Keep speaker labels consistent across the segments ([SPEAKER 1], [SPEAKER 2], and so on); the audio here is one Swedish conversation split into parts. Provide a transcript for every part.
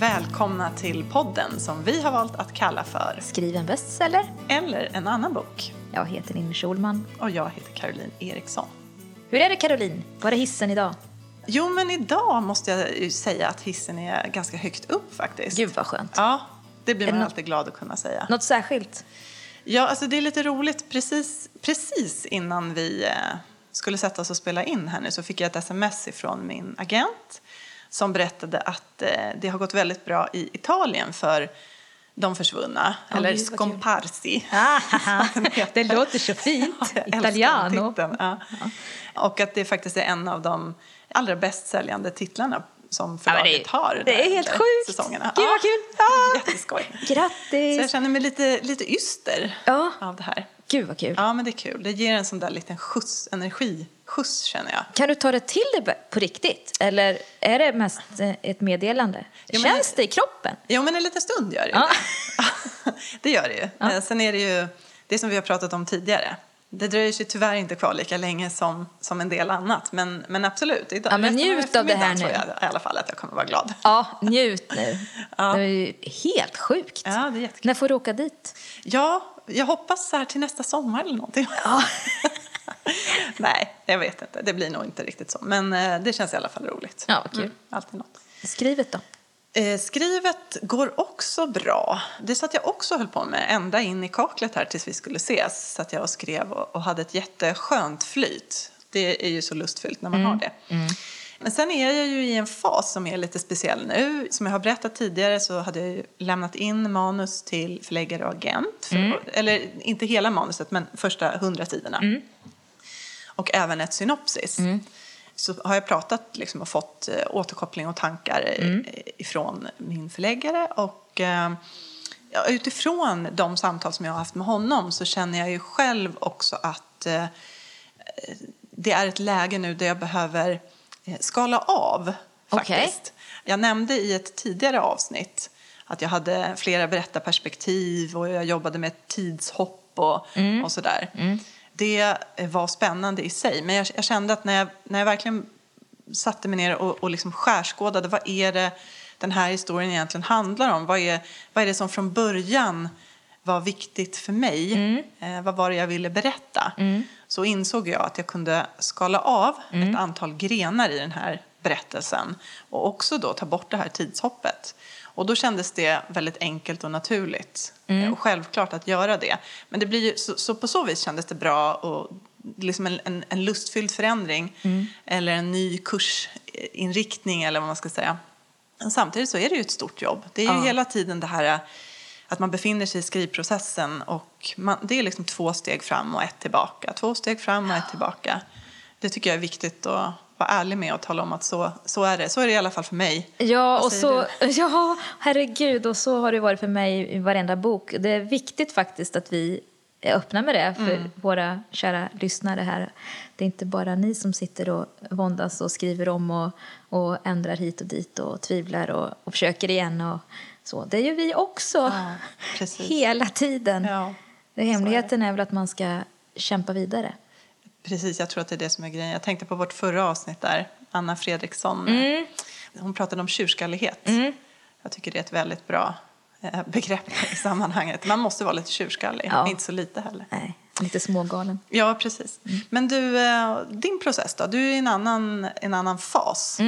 [SPEAKER 1] välkomna till podden som vi har valt att kalla för
[SPEAKER 2] Skriv en bestseller.
[SPEAKER 1] Eller en annan bok.
[SPEAKER 2] Jag heter Ninni Schulman.
[SPEAKER 1] Och jag heter Caroline Eriksson.
[SPEAKER 2] Hur är det Caroline? Var är hissen idag?
[SPEAKER 1] Jo, men idag måste jag säga att hissen är ganska högt upp faktiskt.
[SPEAKER 2] Gud vad skönt.
[SPEAKER 1] Ja, det blir man
[SPEAKER 2] det
[SPEAKER 1] alltid glad att kunna säga.
[SPEAKER 2] Något särskilt?
[SPEAKER 1] Ja, alltså det är lite roligt. Precis, precis innan vi eh, skulle sätta oss och spela in här nu så fick jag ett sms ifrån min agent som berättade att eh, det har gått väldigt bra i Italien för de försvunna,
[SPEAKER 2] Ja,
[SPEAKER 1] eller scomparsi.
[SPEAKER 2] Ah, det låter så fint.
[SPEAKER 1] Ja,
[SPEAKER 2] Italiano.
[SPEAKER 1] Ja. Och att det faktiskt är en av de allra bäst säljande titlarna som
[SPEAKER 2] Ja, men det
[SPEAKER 1] förlaget har.
[SPEAKER 2] det är helt sjukt.
[SPEAKER 1] Säsongerna.
[SPEAKER 2] Gud, vad kul. Ah.
[SPEAKER 1] Jätteskoj. Så jag
[SPEAKER 2] Grattis!
[SPEAKER 1] känner mig lite, lite yster
[SPEAKER 2] Ja,
[SPEAKER 1] av det här.
[SPEAKER 2] Gud vad kul.
[SPEAKER 1] Ja, men det är kul. Det ger en sån där liten skjuts, energiskjuts känner jag.
[SPEAKER 2] Kan du ta det till dig på riktigt? Eller är det mest eh, ett meddelande?
[SPEAKER 1] Jo,
[SPEAKER 2] Känns det i kroppen?
[SPEAKER 1] Jo, men en liten stund gör det
[SPEAKER 2] Ja.
[SPEAKER 1] det. gör det ju. Eh, Sen är det ju det som vi har pratat om tidigare. Det dröjer sig tyvärr inte kvar lika länge som, som en del annat. Men, men absolut, idag,
[SPEAKER 2] Ja, men njut av det här nu.
[SPEAKER 1] tror jag i alla fall att jag kommer vara glad.
[SPEAKER 2] Ja, njut nu.
[SPEAKER 1] Ja.
[SPEAKER 2] Det är ju helt sjukt.
[SPEAKER 1] Ja, det är jättekul.
[SPEAKER 2] När får du åka dit?
[SPEAKER 1] Ja, jag hoppas så här till nästa sommar eller någonting.
[SPEAKER 2] Ja.
[SPEAKER 1] Nej, jag vet inte. Det blir nog inte riktigt så. Men eh, det känns i alla fall roligt.
[SPEAKER 2] Ja, kul.
[SPEAKER 1] alltid något.
[SPEAKER 2] Skrivet då?
[SPEAKER 1] Eh, skrivet går också bra. Det satt jag också höll på med ända in i kaklet här tills vi skulle ses. Så att jag och skrev och, hade ett jätteskönt flyt. Det är ju så lustfyllt när man har det. Men sen är jag ju i en fas som är lite speciell nu. Som jag har berättat tidigare så hade jag lämnat in manus till förläggare och agent. För, Eller inte hela manuset, men första hundra sidorna. Och även ett synopsis. Så har jag pratat liksom, och fått eh, återkoppling och tankar eh, ifrån min förläggare. Och eh, ja, utifrån de samtal som jag har haft med honom så känner jag ju själv också att eh, det är ett läge nu där jag behöver eh, skala av faktiskt. Jag nämnde i ett tidigare avsnitt att jag hade flera berättarperspektiv och jag jobbade med tidshopp och, och sådär. Det eh, var spännande i sig, men jag, jag kände att när jag, när jag verkligen satte mig ner och, och liksom skärskådade vad är det den här historien egentligen handlar om? Vad är, vad är det som från början var viktigt för mig? Eh, vad var det jag ville berätta? Så insåg jag att jag kunde skala av ett antal grenar i den här berättelsen och också då ta bort det här tidshoppet. Och då kändes det väldigt enkelt och naturligt eh, och självklart att göra det. Men det blir ju, så, så på så vis kändes det bra och liksom en, en, en lustfylld förändring eller en ny kursinriktning eller vad man ska säga. Men samtidigt så är det ju ett stort jobb. Det är ju
[SPEAKER 2] Ja.
[SPEAKER 1] hela tiden det här att man befinner sig i skrivprocessen och man, det är liksom två steg fram och ett tillbaka. Två steg fram och ett tillbaka. Det tycker jag är viktigt att vara ärlig med och tala om att så, så är det. Så är det i alla fall för mig.
[SPEAKER 2] Ja, och så, ja, herregud, och så har det varit för mig i varenda bok. Det är viktigt faktiskt att vi är öppna med det för
[SPEAKER 1] Mm.
[SPEAKER 2] våra kära lyssnare här. Det är inte bara ni som sitter och våndas och skriver om och, och ändrar hit och dit och tvivlar och, och försöker igen och så. Det är ju vi också,
[SPEAKER 1] Ja,
[SPEAKER 2] hela tiden.
[SPEAKER 1] Ja,
[SPEAKER 2] hemligheten är väl att man ska kämpa vidare.
[SPEAKER 1] Precis, jag tror att det är det som är grejen. Jag tänkte på vårt förra avsnitt där, Anna Fredriksson.
[SPEAKER 2] Mm.
[SPEAKER 1] Hon pratade om tjurskallighet. Jag tycker det är ett väldigt bra eh, begrepp i sammanhanget. Man måste vara lite tjurskallig,
[SPEAKER 2] Ja.
[SPEAKER 1] inte så lite heller.
[SPEAKER 2] Nej, lite smågalen.
[SPEAKER 1] Ja, precis. Men du, eh, din process då? Du är i en annan, en annan fas.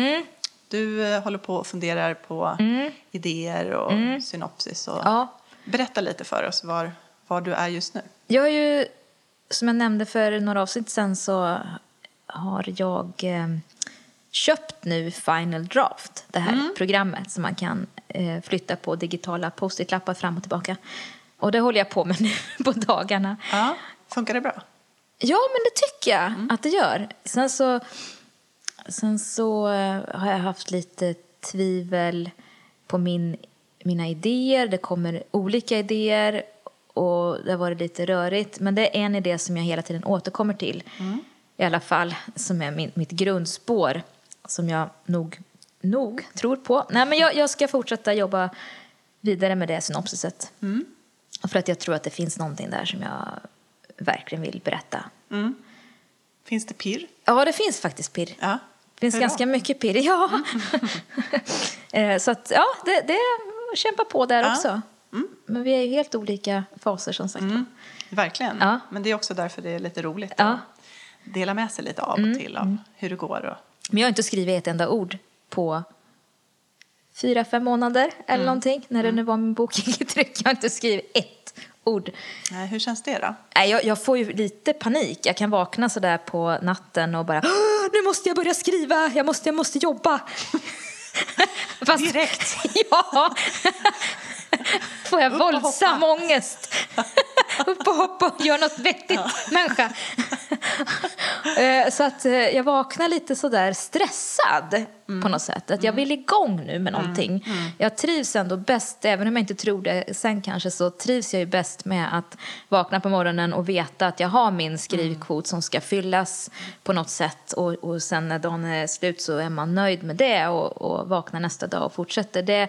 [SPEAKER 1] Du eh, håller på och funderar på idéer och synopsis. Och
[SPEAKER 2] Ja.
[SPEAKER 1] Berätta lite för oss var, var du är just nu.
[SPEAKER 2] Jag har ju, som jag nämnde för några avsnitt sen så har jag eh, köpt nu Final Draft, det här programmet som man kan eh, flytta på digitala post-it-lappar fram och tillbaka. Och det håller jag på med nu på dagarna.
[SPEAKER 1] Ja. Funkar det bra?
[SPEAKER 2] Ja, men det tycker jag att det gör. Sen så, sen så eh, har jag haft lite tvivel på min, mina idéer. Det kommer olika idéer och det har varit lite rörigt. Men det är en idé som jag hela tiden återkommer till. I alla fall, som är min, mitt grundspår. Som jag nog, nog tror på. Nej, men jag, jag ska fortsätta jobba vidare med det synopsiset. För att jag tror att det finns någonting där som jag verkligen vill berätta.
[SPEAKER 1] Finns det pirr?
[SPEAKER 2] Ja, det finns faktiskt pirr.
[SPEAKER 1] Ja.
[SPEAKER 2] finns
[SPEAKER 1] Hurra.
[SPEAKER 2] ganska mycket pirr. Ja. Eh, så att, ja, det, det kämpa på där
[SPEAKER 1] Ja.
[SPEAKER 2] också. Men vi är i helt olika faser som sagt.
[SPEAKER 1] Verkligen.
[SPEAKER 2] Ja.
[SPEAKER 1] Men det är också därför det är lite roligt
[SPEAKER 2] Ja.
[SPEAKER 1] att dela med sig lite av och till av hur det går. Och...
[SPEAKER 2] Men jag har inte skrivit ett enda ord på fyra, fem månader eller någonting. När det nu var min bok gick i tryck. Jag har inte skrivit ett ord.
[SPEAKER 1] Nej, hur känns det då?
[SPEAKER 2] Nej, jag, jag får ju lite panik. Jag kan vakna så där på natten och bara "Åh, nu måste jag börja skriva, jag måste, jag måste jobba. Fast,
[SPEAKER 1] Direkt.
[SPEAKER 2] ja. Får jag
[SPEAKER 1] Upp
[SPEAKER 2] våldsam ångest. Upp och hoppa och gör något vettigt, människa. Eh, så att eh, jag vaknar lite sådär stressad på något sätt. Att jag vill igång nu med någonting. Jag trivs ändå bäst, även om jag inte tror det sen kanske, så trivs jag ju bäst med att vakna på morgonen och veta att jag har min skrivkvot som ska fyllas på något sätt. Och, och sen när dagen är slut så är man nöjd med det och, och vaknar nästa dag och fortsätter. Det,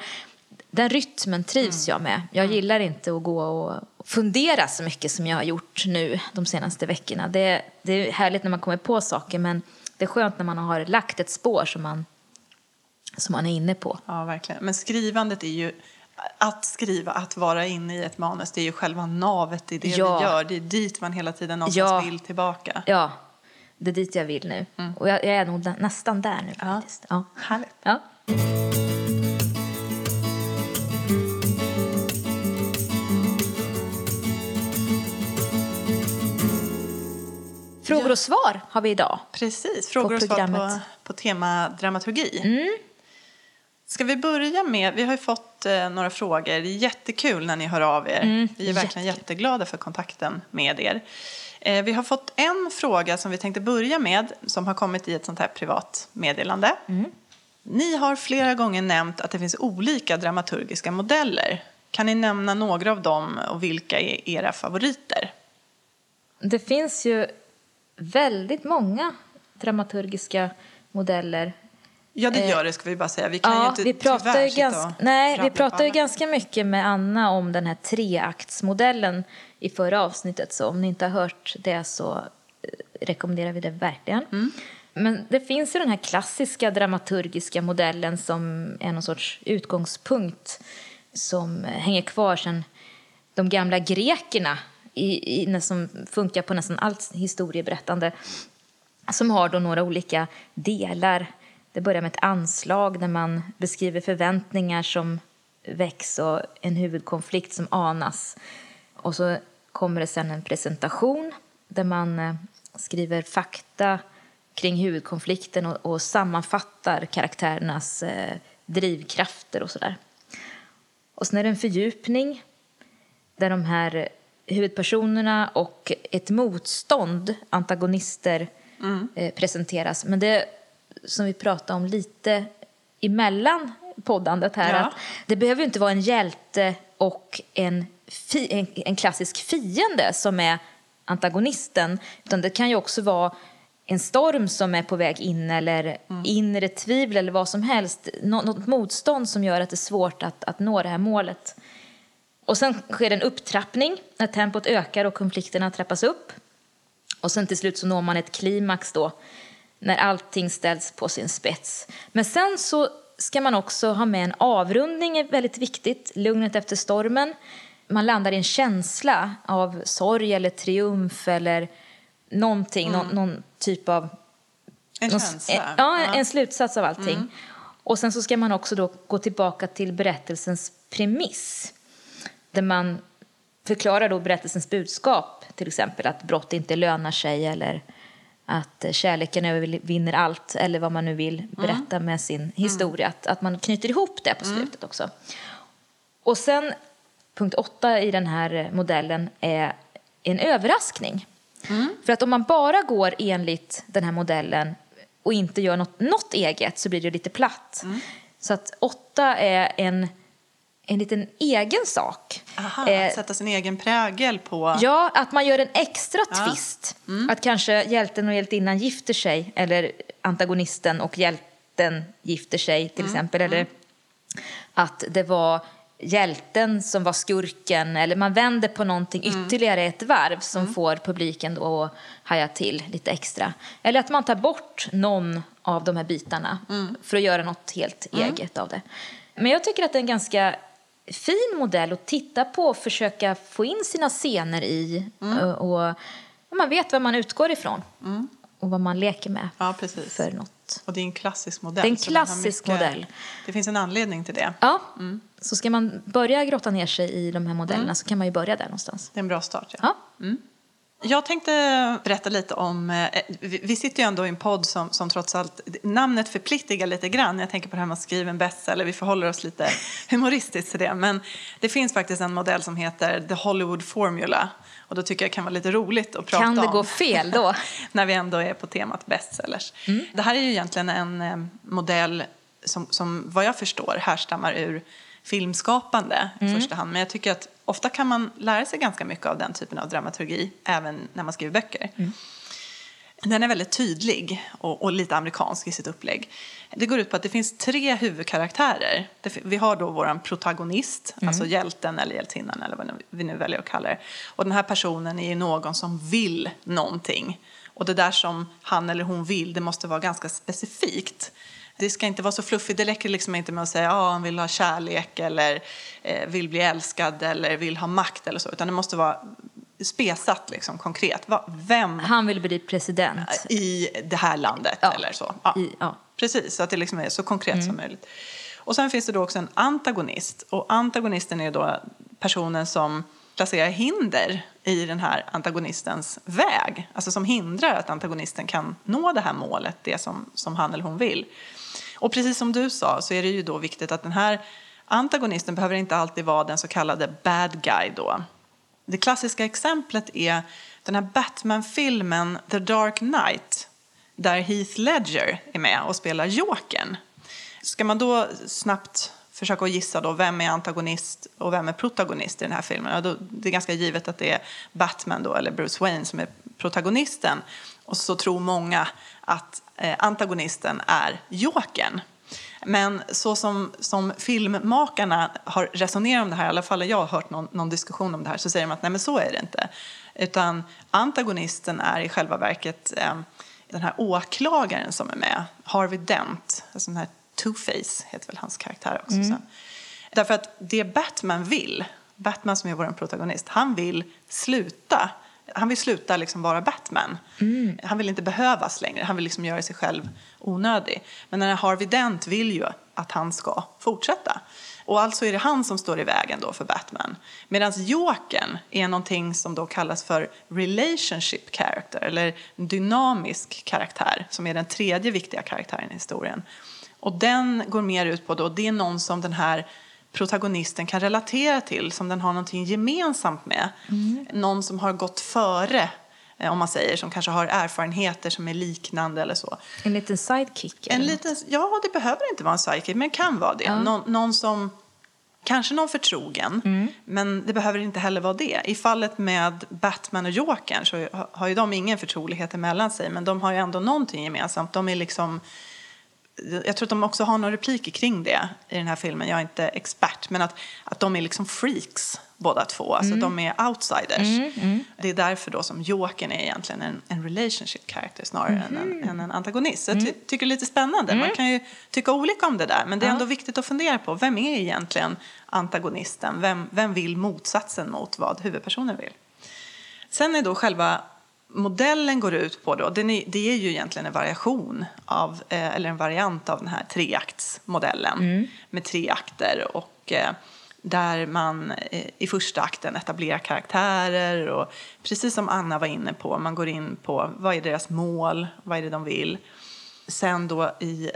[SPEAKER 2] den rytmen trivs jag med. Jag gillar inte att gå och fundera så mycket som jag har gjort nu de senaste veckorna. Det, det är härligt när man kommer på saker men det är skönt när man har lagt ett spår som man, som man är inne på.
[SPEAKER 1] Ja, verkligen. Men skrivandet är ju... Att skriva, att vara inne i ett manus, det är ju själva navet i det
[SPEAKER 2] Ja.
[SPEAKER 1] vi gör. Det är dit man hela tiden någonstans
[SPEAKER 2] Ja.
[SPEAKER 1] vill tillbaka.
[SPEAKER 2] Ja, det är dit jag vill nu. Och jag, jag är nog nä- nästan där nu
[SPEAKER 1] Ja.
[SPEAKER 2] faktiskt. Ja.
[SPEAKER 1] Härligt.
[SPEAKER 2] Ja. Och svar har vi idag.
[SPEAKER 1] Precis, frågor och svar på, på tema dramaturgi. Ska vi börja med, vi har ju fått eh, några frågor, det är jättekul när ni hör av er. vi är verkligen jätteglada för kontakten med er. Eh, vi har fått en fråga som vi tänkte börja med, som har kommit i ett sånt här privat meddelande. Ni har flera gånger nämnt att det finns olika dramaturgiska modeller. Kan ni nämna några av dem och vilka är era favoriter?
[SPEAKER 2] Det finns ju väldigt många dramaturgiska modeller.
[SPEAKER 1] Ja, det gör det ska vi bara säga. Vi kan ju
[SPEAKER 2] Ja,
[SPEAKER 1] inte
[SPEAKER 2] vi pratar ju ganska, nej, vi pratar ju ganska mycket med Anna om den här treaktsmodellen i förra avsnittet. Så om ni inte har hört det så eh, rekommenderar vi det verkligen.
[SPEAKER 1] Mm.
[SPEAKER 2] Men det finns ju den här klassiska dramaturgiska modellen som är någon sorts utgångspunkt som hänger kvar sedan de gamla grekerna i, i, som funkar på nästan allt historieberättande som har då några olika delar. Det börjar med ett anslag där man beskriver förväntningar som väcks och en huvudkonflikt som anas. Och så kommer det sen en presentation där man eh, skriver fakta kring huvudkonflikten och, och sammanfattar karaktärernas eh, drivkrafter och sådär. Och sen är det en fördjupning där de här huvudpersonerna och ett motstånd, antagonister, eh, presenteras. Men det som vi pratade om lite emellan poddandet här,
[SPEAKER 1] Ja.
[SPEAKER 2] att det behöver ju inte vara en hjälte och en, fi, en, en klassisk fiende som är antagonisten, utan det kan ju också vara en storm som är på väg in eller inre tvivel eller vad som helst. Nå, något motstånd som gör att det är svårt att, att nå det här målet. Och sen sker en upptrappning när tempot ökar och konflikterna trappas upp. Och sen till slut så når man ett klimax då när allting ställs på sin spets. Men sen så ska man också ha med en avrundning, är väldigt viktigt. Lugnet efter stormen. Man landar i en känsla av sorg eller triumf eller någonting, någon, någon typ av
[SPEAKER 1] En
[SPEAKER 2] någon-
[SPEAKER 1] känsla.
[SPEAKER 2] en- Ja, en slutsats av allting. Och sen så ska man också då gå tillbaka till berättelsens premiss. Där man förklarar då berättelsens budskap, till exempel att brott inte lönar sig eller att kärleken övervinner allt eller vad man nu vill berätta med sin historia. Att, att man knyter ihop det på slutet också. Och sen punkt åtta i den här modellen är en överraskning. För att om man bara går enligt den här modellen och inte gör något, något eget så blir det lite platt. Så att åtta är en, en liten egen sak.
[SPEAKER 1] Aha,
[SPEAKER 2] Eh,
[SPEAKER 1] sätta sin egen prägel på...
[SPEAKER 2] Ja, att man gör en extra
[SPEAKER 1] Ja.
[SPEAKER 2] twist. Att kanske hjälten och hjältinnan gifter sig eller antagonisten och hjälten gifter sig till exempel. Eller att det var hjälten som var skurken eller man vänder på någonting
[SPEAKER 1] Mm.
[SPEAKER 2] ytterligare ett varv som får publiken då att haja till lite extra. Eller att man tar bort någon av de här bitarna
[SPEAKER 1] Mm.
[SPEAKER 2] för att göra något helt eget av det. Men jag tycker att det är en ganska fin modell att titta på och försöka få in sina scener i
[SPEAKER 1] Mm.
[SPEAKER 2] och, och man vet vad man utgår ifrån och vad man leker med
[SPEAKER 1] Ja, precis.
[SPEAKER 2] för något.
[SPEAKER 1] Och det är en klassisk modell.
[SPEAKER 2] Det är en klassisk modell.
[SPEAKER 1] Det finns en anledning till det.
[SPEAKER 2] Ja,
[SPEAKER 1] Mm.
[SPEAKER 2] så ska man börja grotta ner sig i de här modellerna så kan man ju börja där någonstans.
[SPEAKER 1] Det är en bra start. Ja.
[SPEAKER 2] Ja.
[SPEAKER 1] Jag tänkte berätta lite om... eh, Vi sitter ju ändå i en podd som, som trots allt... Namnet förpliktigar lite grann. Jag tänker på det här med att skriva en bestseller. Vi förhåller oss lite humoristiskt till det. Men det finns faktiskt en modell som heter The Hollywood Formula. Och då tycker jag det kan vara lite roligt att prata
[SPEAKER 2] Kan det
[SPEAKER 1] om.
[SPEAKER 2] gå fel då?
[SPEAKER 1] när vi ändå är på temat bestsellers. Det här är ju egentligen en eh, modell som, som vad jag förstår härstammar ur filmskapande i första hand. Men jag tycker att ofta kan man lära sig ganska mycket av den typen av dramaturgi även när man skriver böcker. Den är väldigt tydlig och, och lite amerikansk i sitt upplägg. Det går ut på att det finns tre huvudkaraktärer. Det Vi har då vår protagonist, alltså hjälten eller hjältinnan eller vad vi nu väljer att kalla det. Och den här personen är någon som vill någonting. Och det där som han eller hon vill, det måste vara ganska specifikt. Det ska inte vara så fluffigt. Det räcker liksom inte med att säga att ah, han vill ha kärlek eller eh, vill bli älskad eller vill ha makt eller så. Utan det måste vara spesat, liksom, konkret. Va, vem
[SPEAKER 2] Han vill bli president.
[SPEAKER 1] i det här landet
[SPEAKER 2] Ja,
[SPEAKER 1] eller så. Ja.
[SPEAKER 2] i- ja.
[SPEAKER 1] Precis, så att det liksom är så konkret som möjligt. Och sen finns det då också en antagonist. Och antagonisten är då personen som placerar hinder i den här antagonistens väg. Alltså som hindrar att antagonisten kan nå det här målet, det som, som han eller hon vill. Och precis som du sa så är det ju då viktigt att den här antagonisten behöver inte alltid vara den så kallade bad guy då. Det klassiska exemplet är den här Batman-filmen The Dark Knight där Heath Ledger är med och spelar Jokern. Ska man då snabbt försöka gissa då vem är antagonist och vem är protagonist i den här filmen? Ja, då, det är ganska givet att det är Batman då, eller Bruce Wayne som är protagonisten. Och så tror många att eh, antagonisten är Jokern. Men så som, som filmmakarna har resonerat om det här, i alla fall jag har hört någon, någon diskussion om det här, så säger de att nej men så är det inte. Utan antagonisten är i själva verket eh, den här åklagaren som är med, Harvey Dent, alltså den här Two-Face heter väl hans karaktär också. sen. Därför att det Batman vill, Batman som är vår protagonist, han vill sluta han vill sluta liksom vara Batman. Han vill inte behövas längre. Han vill liksom göra sig själv onödig. Men den här Harvey Dent vill ju att han ska fortsätta. Och alltså är det han som står i vägen då för Batman. Medan Jokern är någonting som då kallas för relationship character eller dynamisk karaktär som är den tredje viktiga karaktären i historien. Och den går mer ut på då, det är någon som den här protagonisten kan relatera till, som den har någonting gemensamt med. Någon som har gått före, eh, om man säger, som kanske har erfarenheter som är liknande eller så.
[SPEAKER 2] En liten sidekick.
[SPEAKER 1] En liten, ja, det behöver inte vara en sidekick, men kan vara det. Någon, någon som, kanske någon förtrogen, men det behöver inte heller vara det. I fallet med Batman och Jokern så har- har ju de ingen förtrolighet emellan sig, men de har ju ändå någonting gemensamt. De är liksom jag tror att de också har några repliker kring det i den här filmen. Jag är inte expert, men att, att de är liksom freaks båda två. Alltså de är outsiders. Det är därför då som Jokern är egentligen en, en relationship character snarare än, en, än en antagonist. Så jag ty, tycker det är lite spännande. Man kan ju tycka olika om det där, men det är ändå viktigt att fundera på vem är egentligen antagonisten? Vem, vem vill motsatsen mot vad huvudpersonen vill? Sen är då själva modellen går ut på då, den är, det är ju egentligen en variation av, eh, eller en variant av den här treaktsmodellen med tre akter och eh, där man eh, i första akten etablerar karaktärer och precis som Anna var inne på, man går in på vad är deras mål, vad är det de vill. Sen då i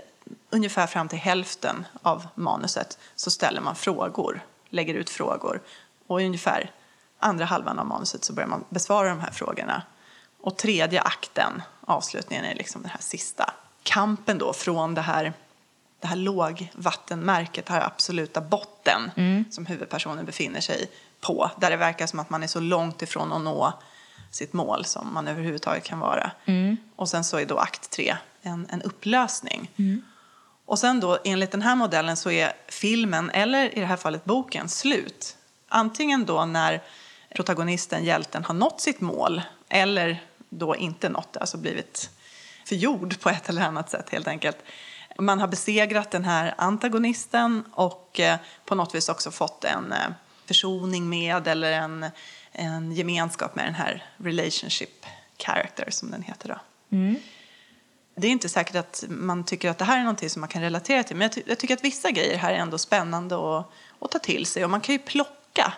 [SPEAKER 1] ungefär fram till hälften av manuset så ställer man frågor, lägger ut frågor och ungefär andra halvan av manuset så börjar man besvara de här frågorna. Och tredje akten, avslutningen, är liksom den här sista kampen då från det här, det här lågvattenmärket, det här absoluta botten som huvudpersonen befinner sig på. Där det verkar som att man är så långt ifrån att nå sitt mål som man överhuvudtaget kan vara. Och sen så är då akt tre en, en upplösning. Och sen då enligt den här modellen så är filmen, eller i det här fallet boken, slut. Antingen då när protagonisten, hjälten, har nått sitt mål eller då inte nått alltså blivit förgjord på ett eller annat sätt helt enkelt. Man har besegrat den här antagonisten och eh, på något vis också fått en eh, försoning med eller en, en gemenskap med den här relationship character som den heter. Då. Mm. Det är inte säkert att man tycker att det här är någonting som man kan relatera till men jag, ty jag tycker att vissa grejer här är ändå spännande att, att ta till sig och man kan ju plocka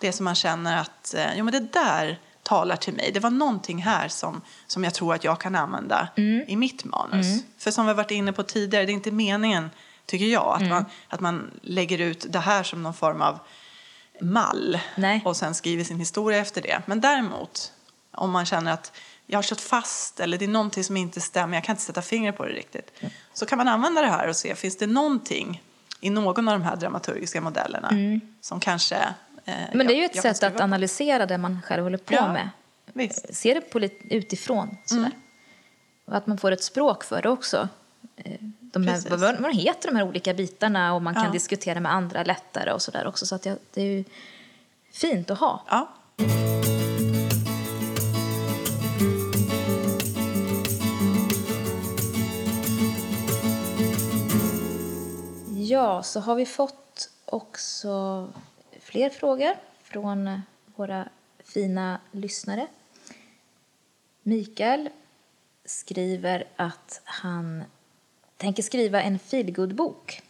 [SPEAKER 1] det som man känner att eh, jo, men det där talar till mig. Det var någonting här som, som jag tror att jag kan använda mm. i mitt manus. Mm. För som vi varit inne på tidigare, det är inte meningen, tycker jag, att, mm. man, att man lägger ut det här som någon form av mall Nej. och sen skriver sin historia efter det. Men däremot, om man känner att jag har kört fast eller det är någonting som inte stämmer, jag kan inte sätta fingret på det riktigt. Så kan man använda det här och se, finns det någonting i någon av de här dramaturgiska modellerna mm. som kanske
[SPEAKER 2] Men det är ju ett sätt att analysera det man själv håller på ja, med. Visst. Se det på lite utifrån. Sådär. Mm. Och att man får ett språk för det också. Eh, de här, vad, vad heter de här olika bitarna och man kan ja. diskutera med andra lättare och sådär också. Så att det, det är fint att ha.
[SPEAKER 1] Ja.
[SPEAKER 2] Ja, så har vi fått också fler frågor från våra fina lyssnare. Mikael skriver att han tänker skriva en feelgood-bok.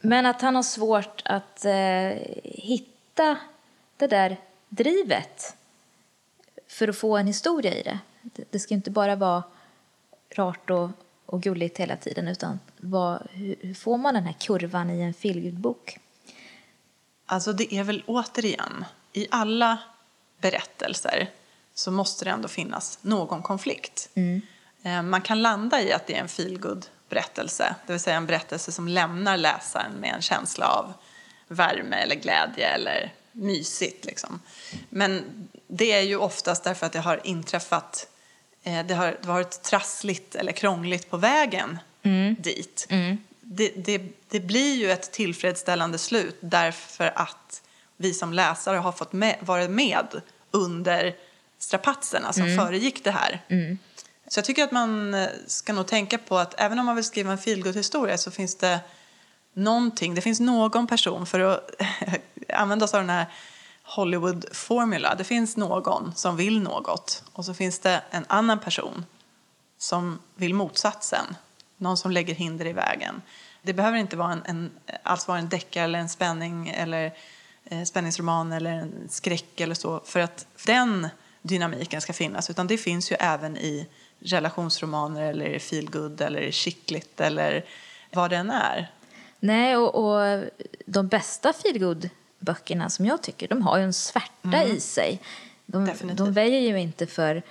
[SPEAKER 2] Men att han har svårt att eh, hitta det där drivet för att få en historia i det. Det ska inte bara vara rart och, och gulligt hela tiden utan vad, hur, hur får man den här kurvan i en feelgood-bok?
[SPEAKER 1] Alltså det är väl återigen, i alla berättelser så måste det ändå finnas någon konflikt. Mm. Eh, man kan landa i att det är en feelgood berättelse, det vill säga en berättelse som lämnar läsaren med en känsla av värme eller glädje eller mysigt. Liksom. Men det är ju oftast därför att det har inträffat, eh, det har varit trassligt eller krångligt på vägen mm. dit. Mm det, det, det, blir ju ett tillfredsställande slut därför att vi som läsare har fått med, varit med under strapatserna som mm. föregick det här. Mm. Så jag tycker att man eh, ska nog tänka på att även om man vill skriva en feelgood-historia så finns det någonting, det finns någon person för att använda oss av den här Hollywood-formula. Det finns någon som vill något och så finns det en annan person som vill motsatsen någon som lägger hinder i vägen. Det behöver inte vara en, en, alls vara en deckare eller en spänning eller eh, spänningsroman eller en skräck eller så för att den dynamiken ska finnas utan det finns ju även i relationsromaner eller feelgood eller chickligt eller vad det än är.
[SPEAKER 2] Nej, och, och de bästa feelgood böckerna som jag tycker, de har ju en svärta mm. i sig. De, de väjer ju inte för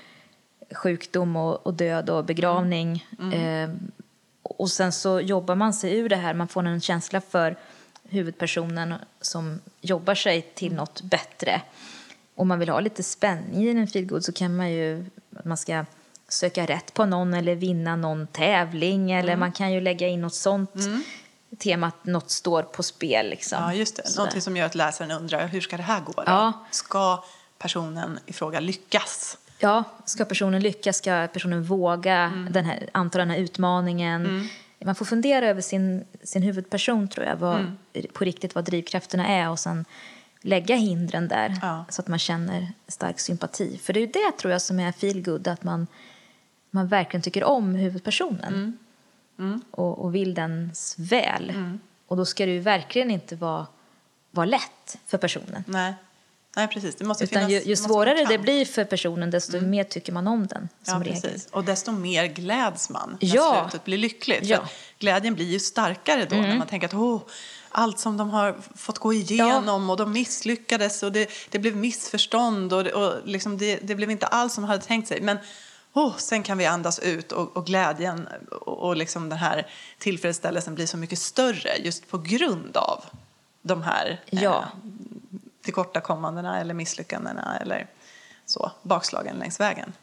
[SPEAKER 2] sjukdom och, och död och begravning. Mm. Mm. Eh, och sen så jobbar man sig ur det här, man får en känsla för huvudpersonen som jobbar sig till något bättre. Om man vill ha lite spänning i en feelgood så kan man ju, man ska söka rätt på någon eller vinna någon tävling eller mm. man kan ju lägga in något sånt mm. tema att något står på spel. Liksom.
[SPEAKER 1] Ja, just det. Någonting som gör att läsaren undrar hur ska det här gå? Då? Ja. Ska personen i fråga lyckas?
[SPEAKER 2] Ja, ska personen lyckas? Ska personen våga mm. den här, anta den här utmaningen? Mm. Man får fundera över sin, sin huvudperson, tror jag, vad, mm. på riktigt vad drivkrafterna är och sen lägga hindren där ja. så att man känner stark sympati. För det är det, tror jag, som är feelgood, att man, man verkligen tycker om huvudpersonen mm. Mm. Och, och vill dens väl. Mm. Och då ska det verkligen inte vara, vara lätt för personen.
[SPEAKER 1] Nej. Nej, precis. Det måste
[SPEAKER 2] Utan
[SPEAKER 1] finnas,
[SPEAKER 2] ju, ju svårare det blir för personen, desto mm. mer tycker man om den. Som
[SPEAKER 1] ja, precis. Och desto mer gläds man när ja. slutet blir lyckligt. Ja. glädjen blir ju starkare då mm. när man tänker att oh, allt som de har fått gå igenom ja. och de misslyckades och det, det blev missförstånd och, och liksom det, det, blev inte alls som de hade tänkt sig. Men oh, sen kan vi andas ut och, och glädjen och, och liksom den här tillfredsställelsen blir så mycket större just på grund av de här ja. eh, tillkortakommandena eller misslyckandena eller så, bakslagen längs vägen.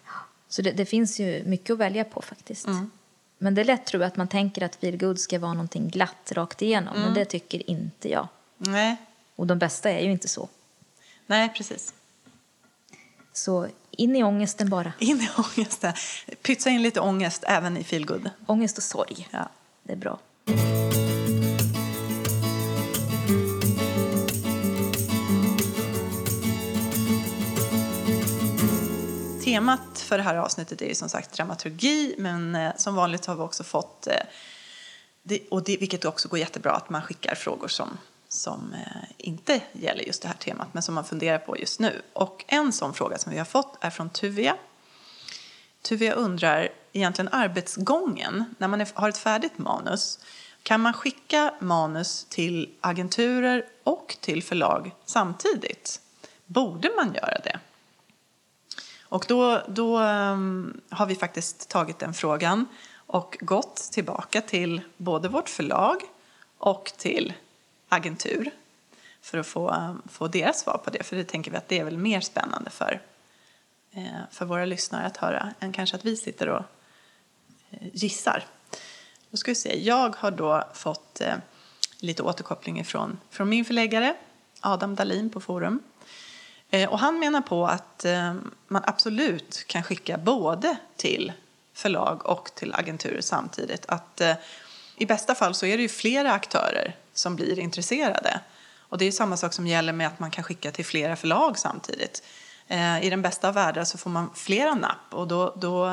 [SPEAKER 2] Så det, det finns ju mycket att välja på faktiskt. Mm. Men det är lätt tror jag att man tänker att feelgood ska vara någonting glatt rakt igenom. Men det tycker inte jag.
[SPEAKER 1] Nej,
[SPEAKER 2] Och de bästa är ju inte så.
[SPEAKER 1] nej precis.
[SPEAKER 2] Så in i ångesten bara.
[SPEAKER 1] In i ångesten. Pytsa in lite ångest även i feelgood.
[SPEAKER 2] Ångest och sorg.
[SPEAKER 1] Ja.
[SPEAKER 2] Det är bra.
[SPEAKER 1] Temat för det här avsnittet är ju som sagt dramaturgi men eh, som vanligt har vi också fått, eh, det, och det, vilket också går jättebra, att man skickar frågor som, som eh, inte gäller just det här temat men som man funderar på just nu. Och en sån fråga som vi har fått är från Tuvia. Tuvia undrar egentligen arbetsgången när man har ett färdigt manus. Kan man skicka manus till agenturer och till förlag samtidigt? Borde man göra det? Och då, då um, har vi faktiskt tagit den frågan och gått tillbaka till både vårt förlag och till agentur för att få, få deras svar på det. För det tänker vi att det är väl mer spännande för, eh, för våra lyssnare att höra än kanske att vi sitter och eh, gissar. Då ska vi se. Jag har då fått eh, lite återkoppling från, från min förläggare Adam Dalin på Forum. Eh, och han menar på att eh, man absolut kan skicka både till förlag och till agenturer samtidigt. Att eh, I bästa fall så är det ju flera aktörer som blir intresserade. Och det är samma sak som gäller med att man kan skicka till flera förlag samtidigt. I den bästa av världar så får man flera napp och då, då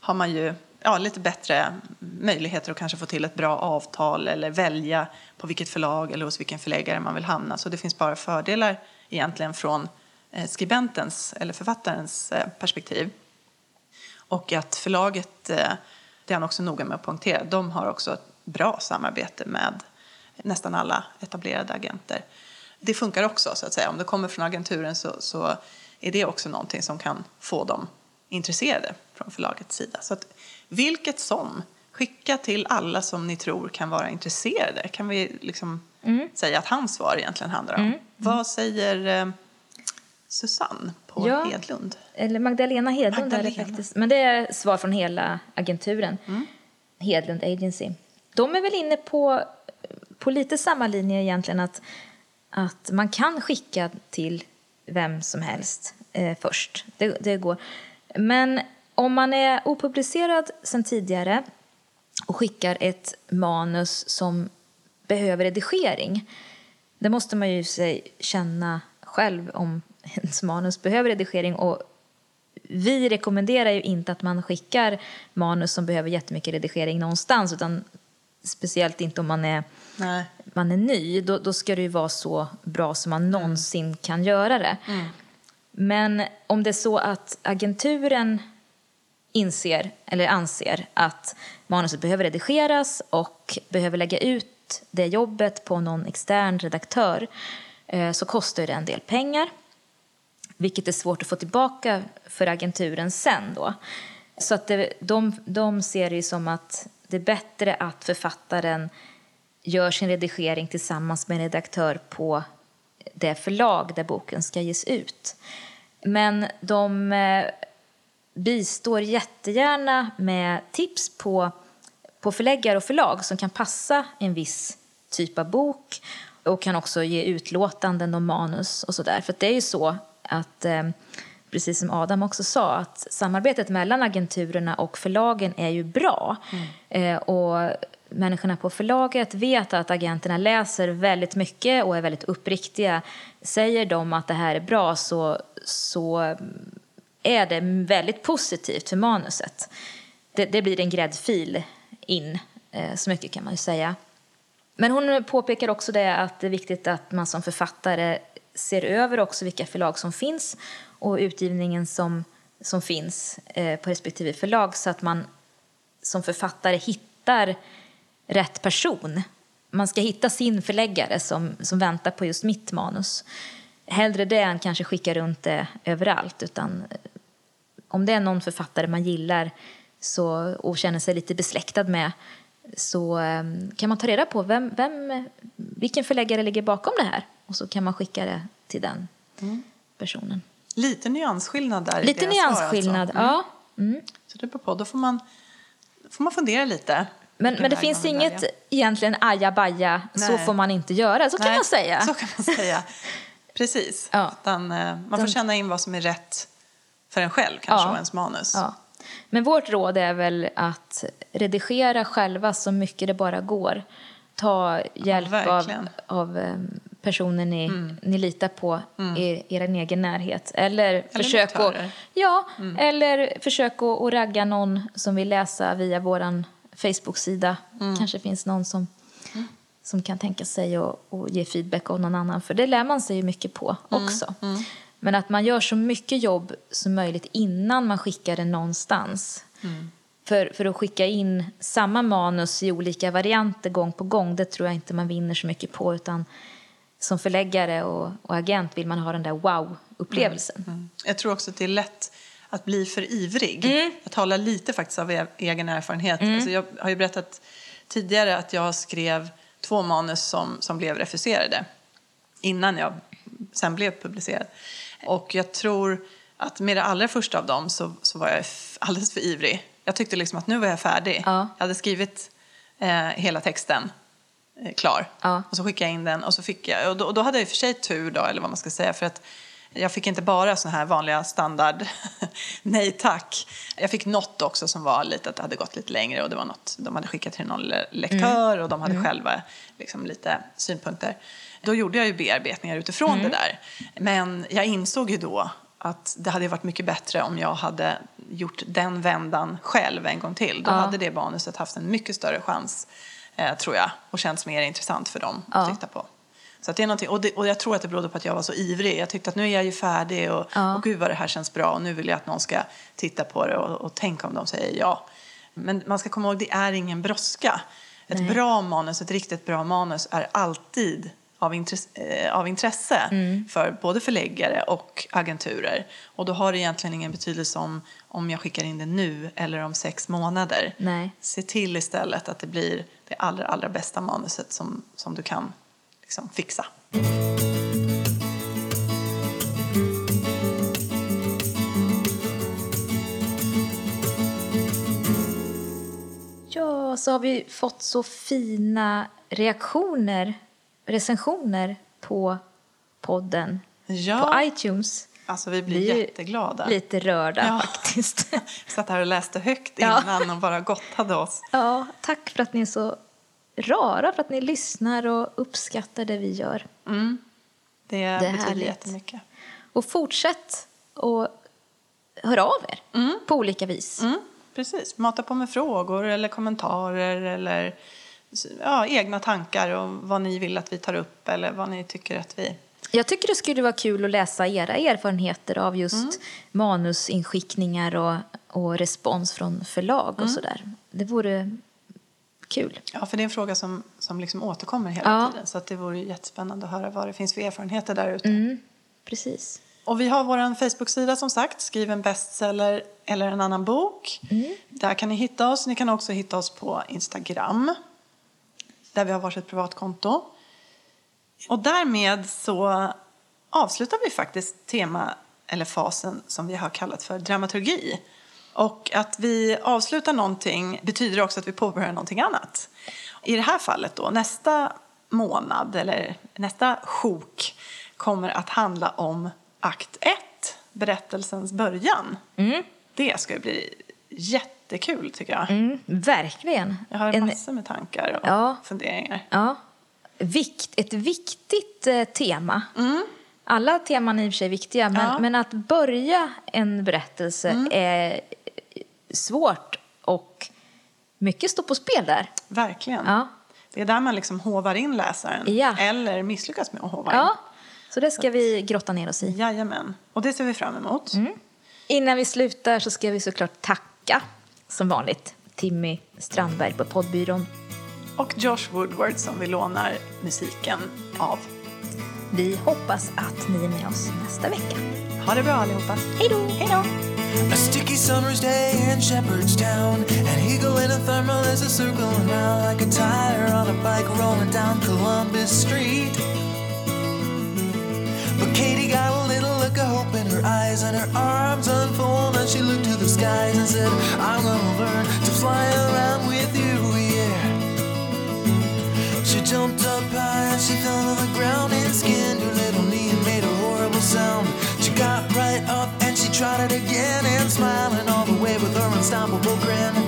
[SPEAKER 1] har man ju ja, lite bättre möjligheter att kanske få till ett bra avtal eller välja på vilket förlag eller hos vilken förläggare man vill hamna. Så det finns bara fördelar egentligen från eh, skribentens eller författarens eh, perspektiv. Och att förlaget, eh, det är han också noga med att poängtera, de har också ett bra samarbete med nästan alla etablerade agenter. Det funkar också så att säga. Om det kommer från agenturen så, så är det också någonting som kan få dem intresserade från förlagets sida. Så att, vilket som, skicka till alla som ni tror kan vara intresserade. Kan vi liksom säga att hans svar egentligen handlar om. Vad säger eh, Susanne på
[SPEAKER 2] Ja.
[SPEAKER 1] Hedlund?
[SPEAKER 2] Eller Magdalena Hedlund är det
[SPEAKER 1] Magdalena.
[SPEAKER 2] faktiskt. Men det är svar från hela agenturen. Hedlund Agency. De är väl inne på, på lite samma linje egentligen att, att man kan skicka till vem som helst eh, först. Det, det går. Men om man är opublicerad sen tidigare och skickar ett manus som behöver redigering det måste man ju sig känna själv om ens manus behöver redigering. Och vi rekommenderar ju inte att man skickar manus som behöver jättemycket redigering någonstans. Utan speciellt inte om man är,
[SPEAKER 1] Nej.
[SPEAKER 2] man är ny. Då, då ska det ju vara så bra som man någonsin kan göra det. Men om det är så att agenturen inser eller anser att manuset behöver redigeras och behöver lägga ut det jobbet på någon extern redaktör eh, så kostar det en del pengar vilket är svårt att få tillbaka för agenturen sen då. Så att det, de, de ser det som att det är bättre att författaren gör sin redigering tillsammans med en redaktör på det förlag där boken ska ges ut. Men de eh, bistår jättegärna med tips på, på förläggare och förlag som kan passa en viss typ av bok och kan också ge utlåtanden och manus och sådär. För det är ju så att, eh, precis som Adam också sa, att samarbetet mellan agenturerna och förlagen är ju bra. Eh, och människorna på förlaget vet att agenterna läser väldigt mycket och är väldigt uppriktiga. Säger de att det här är bra så, så är det väldigt positivt för manuset. Det, det blir en gräddfil in, eh, så mycket kan man ju säga. Men hon påpekar också det att det är viktigt att man som författare ser över också vilka förlag som finns och utgivningen som, som finns eh, på respektive förlag så att man som författare hittar rätt person. Man ska hitta sin förläggare som, som väntar på just mitt manus. Hellre det än kanske skicka runt det överallt. Utan eh, om det är någon författare man gillar så, och känner sig lite besläktad med så eh, kan man ta reda på vem, vem, vilken förläggare ligger bakom det här och så kan man skicka det till den personen.
[SPEAKER 1] Lite nyansskillnad där
[SPEAKER 2] Lite
[SPEAKER 1] svar,
[SPEAKER 2] nyansskillnad,
[SPEAKER 1] alltså. Mm.
[SPEAKER 2] ja. Mm.
[SPEAKER 1] Så det beror på. Då får man får man fundera lite.
[SPEAKER 2] Men, men det finns inget
[SPEAKER 1] välja.
[SPEAKER 2] egentligen ajabaja, så får man inte göra. Så kan
[SPEAKER 1] Nej,
[SPEAKER 2] man säga.
[SPEAKER 1] Så kan man säga. Precis.
[SPEAKER 2] Ja.
[SPEAKER 1] Utan, eh, man får känna in vad som är rätt för en själv kanske
[SPEAKER 2] Ja.
[SPEAKER 1] och ens manus.
[SPEAKER 2] Ja. Men vårt råd är väl att redigera själva så mycket det bara går. Ta hjälp av,
[SPEAKER 1] verkligen.
[SPEAKER 2] av eh, personer ni, ni litar på i er egen närhet. Eller, försök att, ja, eller försök att, att ragga någon som vill läsa via vår Facebook-sida. kanske finns någon som, som kan tänka sig att att ge feedback av någon annan. För det lär man sig ju mycket på också. Men att man gör så mycket jobb som möjligt innan man skickar det någonstans. För, för att skicka in samma manus i olika varianter gång på gång, det tror jag inte man vinner så mycket på. Utan som förläggare och, och agent vill man ha den där wow-upplevelsen.
[SPEAKER 1] Mm. Jag tror också att det är lätt att bli för ivrig.
[SPEAKER 2] Mm.
[SPEAKER 1] Jag talar lite faktiskt av e- egen erfarenhet. Alltså jag har ju berättat tidigare att jag skrev två manus som, som blev refuserade innan jag sen blev publicerad. Och jag tror att med det allra första av dem så, så var jag alldeles för ivrig. Jag tyckte liksom att nu var jag färdig.
[SPEAKER 2] Ja.
[SPEAKER 1] Jag hade skrivit eh, hela texten eh, klar.
[SPEAKER 2] Ja.
[SPEAKER 1] Och så skickade jag in den och så fick jag, och då, och då hade jag i och för sig tur då, eller vad man ska säga, för att jag fick inte bara så här vanliga standard nej tack. Jag fick något också som var lite att det hade gått lite längre och det var något de hade skickat till någon le- lektör och de hade själva liksom lite synpunkter. Då gjorde jag ju bearbetningar utifrån det där. Men jag insåg ju då att det hade varit mycket bättre om jag hade gjort den vändan själv en gång till. Då
[SPEAKER 2] Ja.
[SPEAKER 1] hade det manuset haft en mycket större chans, eh, tror jag, och känts mer intressant för dem
[SPEAKER 2] Ja.
[SPEAKER 1] att titta på. Så det är någonting, och, det, och jag tror att det berodde på att jag var så ivrig. Jag tyckte att nu är jag ju färdig och,
[SPEAKER 2] Ja.
[SPEAKER 1] och gud vad det här känns bra och nu vill jag att någon ska titta på det och, och tänka om de säger ja. Men man ska komma ihåg, det är ingen brådska. Ett
[SPEAKER 2] Nej.
[SPEAKER 1] bra manus, ett riktigt bra manus är alltid av intresse, eh, av intresse
[SPEAKER 2] Mm.
[SPEAKER 1] för både förläggare och agenturer. Och då har det egentligen ingen betydelse om, om jag skickar in det nu eller om sex månader.
[SPEAKER 2] Nej.
[SPEAKER 1] Se till istället att det blir det allra, allra bästa manuset som, som du kan liksom, fixa.
[SPEAKER 2] Ja, så har vi fått så fina reaktioner, recensioner på podden
[SPEAKER 1] Ja.
[SPEAKER 2] på iTunes.
[SPEAKER 1] Alltså vi blir
[SPEAKER 2] Vi
[SPEAKER 1] jätteglada.
[SPEAKER 2] Lite rörda
[SPEAKER 1] Ja.
[SPEAKER 2] faktiskt.
[SPEAKER 1] Jag satt här och läste högt
[SPEAKER 2] Ja.
[SPEAKER 1] innan och bara gottade oss.
[SPEAKER 2] ja, tack för att ni är så rara, för att ni lyssnar och uppskattar det vi gör.
[SPEAKER 1] Det,
[SPEAKER 2] är
[SPEAKER 1] betyder
[SPEAKER 2] härligt.
[SPEAKER 1] jättemycket.
[SPEAKER 2] Och fortsätt att höra av er på olika vis.
[SPEAKER 1] Mm, precis. Mata på med frågor eller kommentarer eller ja, egna tankar om vad ni vill att vi tar upp eller vad ni tycker att vi...
[SPEAKER 2] Jag tycker det skulle vara kul att läsa era erfarenheter av just manusinskickningar och, och respons från förlag och sådär. Det vore kul.
[SPEAKER 1] Ja, för det är en fråga som, som liksom återkommer hela
[SPEAKER 2] Ja.
[SPEAKER 1] tiden. Så att det vore jättespännande att höra vad det finns för erfarenheter där ute.
[SPEAKER 2] Mm, precis.
[SPEAKER 1] Och vi har vår Facebook-sida som sagt, skriv en bestseller eller en annan bok. Där kan ni hitta oss. Ni kan också hitta oss på Instagram. Där vi har varsitt privatkonto. Och därmed så avslutar vi faktiskt tema eller fasen som vi har kallat för dramaturgi. Och att vi avslutar någonting betyder också att vi påbörjar någonting annat. I det här fallet då, nästa månad eller nästa sjok kommer att handla om akt 1, berättelsens början. Det ska bli jättekul tycker jag.
[SPEAKER 2] Mm, verkligen.
[SPEAKER 1] Jag har
[SPEAKER 2] En-
[SPEAKER 1] massor med tankar och
[SPEAKER 2] Ja.
[SPEAKER 1] funderingar.
[SPEAKER 2] Ja. Vikt, ett viktigt eh, tema. Alla teman är i och för sig viktiga, men,
[SPEAKER 1] Ja.
[SPEAKER 2] men att börja en berättelse är svårt och mycket står på spel där.
[SPEAKER 1] Verkligen.
[SPEAKER 2] Ja.
[SPEAKER 1] Det är där man liksom hovar in läsaren.
[SPEAKER 2] Ja.
[SPEAKER 1] Eller misslyckas med att hova in.
[SPEAKER 2] Så det ska vi grotta ner oss i.
[SPEAKER 1] Jajamän. Och det ser vi fram emot.
[SPEAKER 2] Innan vi slutar så ska vi såklart tacka, som vanligt, Timmy Strandberg på poddbyrån.
[SPEAKER 1] Och Josh Woodward som vi lånar musiken av.
[SPEAKER 2] Vi hoppas att ni är med oss nästa vecka.
[SPEAKER 1] Ha det bra allihopa.
[SPEAKER 2] Hej då!
[SPEAKER 1] Hej då!
[SPEAKER 3] A sticky summer's day in Shepherdstown. An eagle in a thermal is a circling round like a tire on a bike rolling down Columbus Street. But Katie got a little look of hope in her eyes, and her arms skies and said, I'm gonna learn to fly. around with you, yeah. She jumped up high and she fell to the ground and skinned her little knee and made a horrible sound. She got right up and she tried it again and smiling all the way with her unstoppable grin.